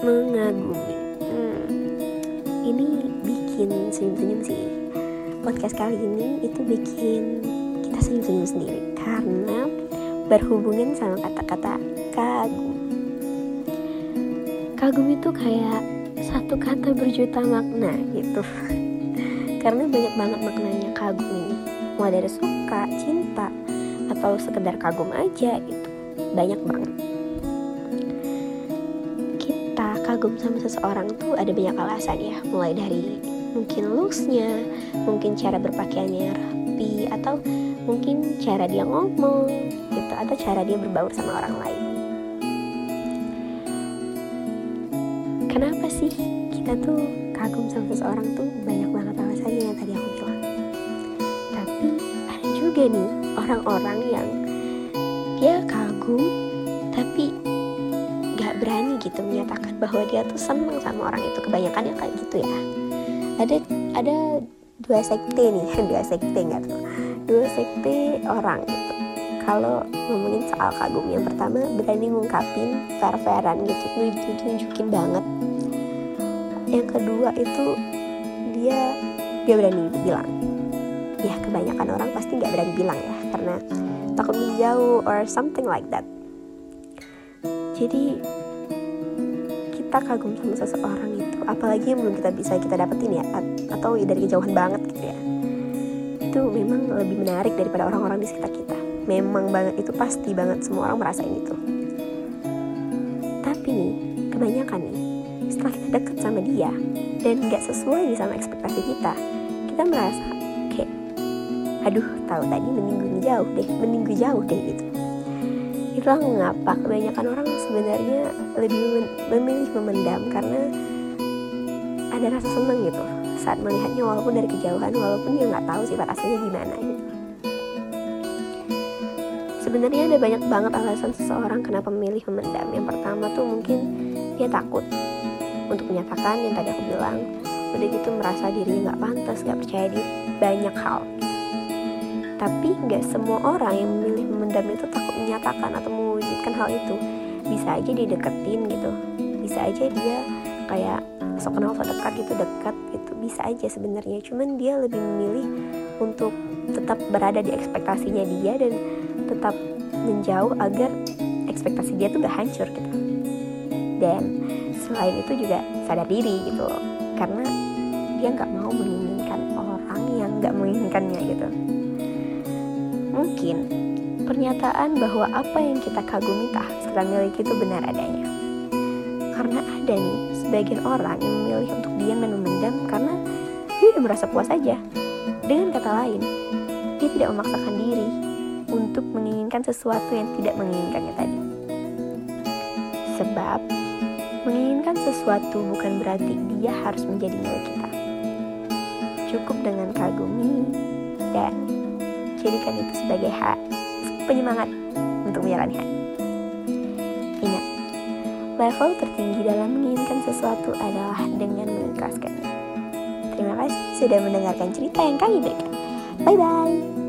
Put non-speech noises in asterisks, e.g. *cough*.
mengagumi. Hmm, ini bikin senyum-senyum sih. Podcast kali ini itu bikin kita senyum-senyum sendiri karena berhubungan sama kata-kata kagum. Kagum itu kayak satu kata berjuta makna gitu. *laughs* Karena banyak banget maknanya kagum ini. Mulai dari suka, cinta, atau sekedar kagum aja gitu. Banyak banget kagum sama seseorang tuh ada banyak alasan ya. Mulai dari mungkin looksnya mungkin cara berpakaiannya rapi atau mungkin cara dia ngomong gitu atau cara dia berbaur sama orang lain. Kenapa sih kita tuh kagum sama seseorang tuh banyak banget alasannya yang tadi aku bilang? Tapi ada juga nih orang-orang yang dia kagum tapi gak berani gitu menyatakan bahwa dia tuh seneng sama orang itu. Kebanyakan yang kayak gitu ya. Ada ada dua sekte nih. *laughs* Dua sekte nggak tuh dua sekte orang gitu kalau ngomongin soal kagum yang pertama berani ngungkapin fair-fairan gitu tunjukin banget. Yang kedua itu dia dia berani bilang. Ya kebanyakan orang pasti nggak berani bilang ya karena takut menjauh or something like that jadi kita kagum sama seseorang itu apalagi yang belum kita bisa kita dapetin ya atau dari kejauhan banget gitu ya. Itu memang lebih menarik daripada orang-orang di sekitar kita. Memang banget itu pasti banget semua orang merasain itu. Tapi nih kebanyakan nih setelah kita deket sama dia dan gak sesuai sama ekspektasi kita kita merasa kayak aduh tahu tadi mending jauh deh mending jauh deh gitu itulah mengapa kebanyakan orang sebenarnya lebih memilih memendam karena ada rasa senang gitu saat melihatnya walaupun dari kejauhan walaupun dia nggak tahu sifat aslinya gimana gitu. Sebenarnya ada banyak banget alasan seseorang kenapa memilih memendam. Yang pertama tuh mungkin dia takut untuk menyatakan yang tadi aku bilang. Udah gitu merasa dirinya nggak pantas nggak percaya diri. Banyak hal tapi nggak semua orang yang memilih memendam itu takut menyatakan atau mewujudkan hal itu. Bisa aja dia deketin gitu. Bisa aja dia kayak sok kenal sok dekat gitu dekat gitu. Bisa aja sebenarnya. Cuman dia lebih memilih untuk tetap berada di ekspektasinya dia dan tetap menjauh agar ekspektasi dia tuh gak hancur gitu. Dan selain itu juga sadar diri gitu karena dia nggak mau menginginkan orang yang nggak menginginkannya gitu mungkin pernyataan bahwa apa yang kita kagumi tak kita miliki itu benar adanya. Karena ada nih sebagian orang yang memilih untuk diam dan memendam karena dia udah merasa puas aja. Dengan kata lain dia tidak memaksakan diri untuk menginginkan sesuatu yang tidak menginginkannya tadi. Sebab Menginginkan sesuatu bukan berarti dia harus menjadi milik kita. Cukup dengan kagumi dan jadikan itu sebagai hak penyemangat untuk menjalani hari. Ingat, level tertinggi dalam menginginkan sesuatu adalah dengan mengikhlaskannya. Terima kasih sudah mendengarkan cerita yang kami berikan. Bye-bye.